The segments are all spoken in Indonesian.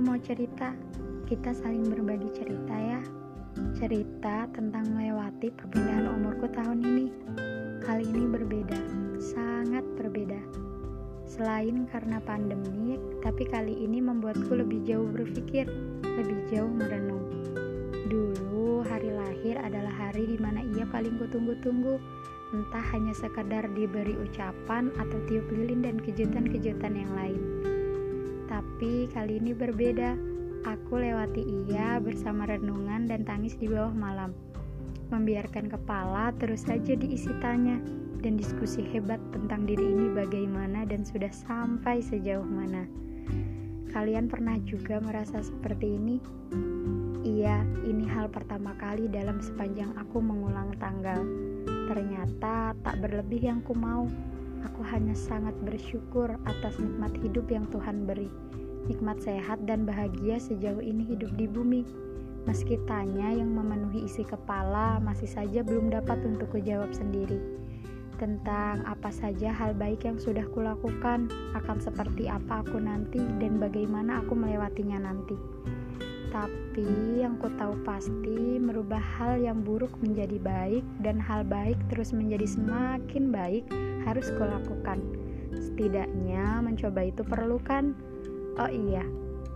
mau cerita. Kita saling berbagi cerita ya. Cerita tentang melewati perpindahan umurku tahun ini. Kali ini berbeda, sangat berbeda. Selain karena pandemi, tapi kali ini membuatku lebih jauh berpikir, lebih jauh merenung. Dulu hari lahir adalah hari di mana ia paling kutunggu-tunggu, entah hanya sekadar diberi ucapan atau tiup lilin dan kejutan-kejutan yang lain. Tapi kali ini berbeda. Aku lewati ia bersama renungan dan tangis di bawah malam. Membiarkan kepala terus saja diisi tanya dan diskusi hebat tentang diri ini bagaimana dan sudah sampai sejauh mana. Kalian pernah juga merasa seperti ini? Iya, ini hal pertama kali dalam sepanjang aku mengulang tanggal. Ternyata tak berlebih yang ku mau. Aku hanya sangat bersyukur atas nikmat hidup yang Tuhan beri. Nikmat sehat dan bahagia sejauh ini hidup di bumi. Meski tanya yang memenuhi isi kepala masih saja belum dapat untuk kujawab sendiri. Tentang apa saja hal baik yang sudah kulakukan, akan seperti apa aku nanti dan bagaimana aku melewatinya nanti. Tapi yang ku tahu pasti merubah hal yang buruk menjadi baik dan hal baik terus menjadi semakin baik harus kulakukan. Setidaknya mencoba itu perlu kan? Oh iya,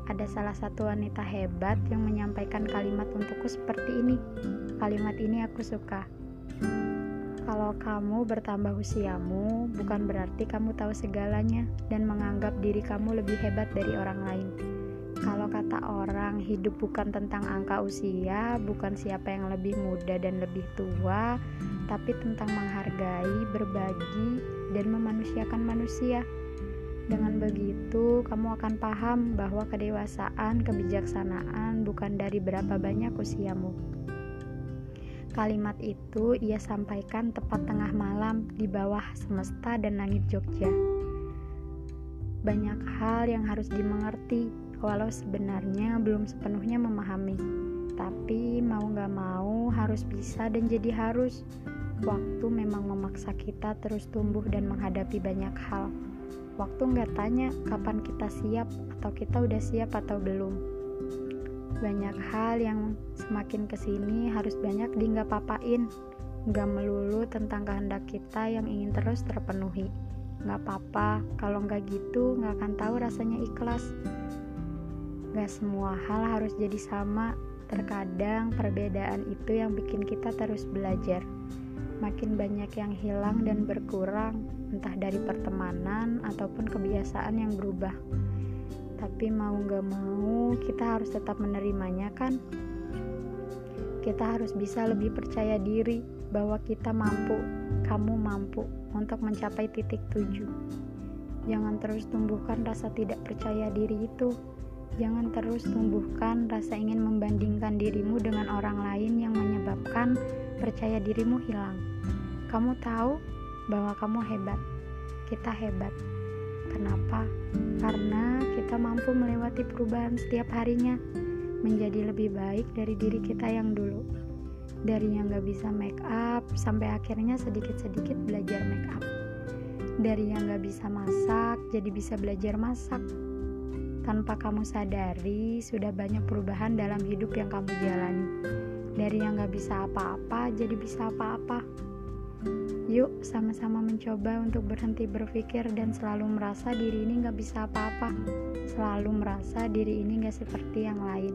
ada salah satu wanita hebat yang menyampaikan kalimat untukku seperti ini. Kalimat ini aku suka. Kalau kamu bertambah usiamu, bukan berarti kamu tahu segalanya dan menganggap diri kamu lebih hebat dari orang lain. Kalau kata orang, hidup bukan tentang angka usia, bukan siapa yang lebih muda dan lebih tua, tapi tentang menghargai, berbagi, dan memanusiakan manusia. Dengan begitu, kamu akan paham bahwa kedewasaan, kebijaksanaan bukan dari berapa banyak usiamu. Kalimat itu ia sampaikan tepat tengah malam di bawah semesta dan langit Jogja. Banyak hal yang harus dimengerti, walau sebenarnya belum sepenuhnya memahami. Tapi mau gak mau harus bisa dan jadi harus. Waktu memang memaksa kita terus tumbuh dan menghadapi banyak hal. Waktu nggak tanya kapan kita siap atau kita udah siap atau belum. Banyak hal yang semakin ke sini harus banyak di nggak papain. Nggak melulu tentang kehendak kita yang ingin terus terpenuhi. Nggak apa-apa, kalau nggak gitu nggak akan tahu rasanya ikhlas. Gak semua hal harus jadi sama. Terkadang perbedaan itu yang bikin kita terus belajar. Makin banyak yang hilang dan berkurang, entah dari pertemanan ataupun kebiasaan yang berubah. Tapi mau gak mau, kita harus tetap menerimanya, kan? Kita harus bisa lebih percaya diri bahwa kita mampu, kamu mampu untuk mencapai titik tujuh. Jangan terus tumbuhkan rasa tidak percaya diri itu Jangan terus tumbuhkan rasa ingin membandingkan dirimu dengan orang lain yang menyebabkan percaya dirimu hilang. Kamu tahu bahwa kamu hebat. Kita hebat. Kenapa? Karena kita mampu melewati perubahan setiap harinya menjadi lebih baik dari diri kita yang dulu. Dari yang gak bisa make up sampai akhirnya sedikit-sedikit belajar make up. Dari yang gak bisa masak jadi bisa belajar masak tanpa kamu sadari, sudah banyak perubahan dalam hidup yang kamu jalani. Dari yang gak bisa apa-apa, jadi bisa apa-apa. Yuk, sama-sama mencoba untuk berhenti berpikir dan selalu merasa diri ini gak bisa apa-apa. Selalu merasa diri ini gak seperti yang lain.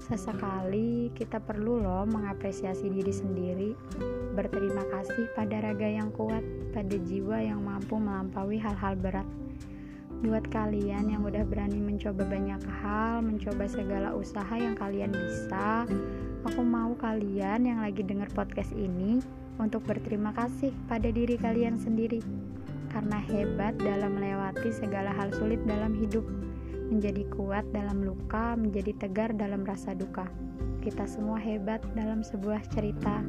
Sesekali kita perlu loh mengapresiasi diri sendiri, berterima kasih pada raga yang kuat, pada jiwa yang mampu melampaui hal-hal berat. Buat kalian yang udah berani mencoba banyak hal, mencoba segala usaha yang kalian bisa, aku mau kalian yang lagi denger podcast ini untuk berterima kasih pada diri kalian sendiri. Karena hebat dalam melewati segala hal sulit dalam hidup, menjadi kuat dalam luka, menjadi tegar dalam rasa duka. Kita semua hebat dalam sebuah cerita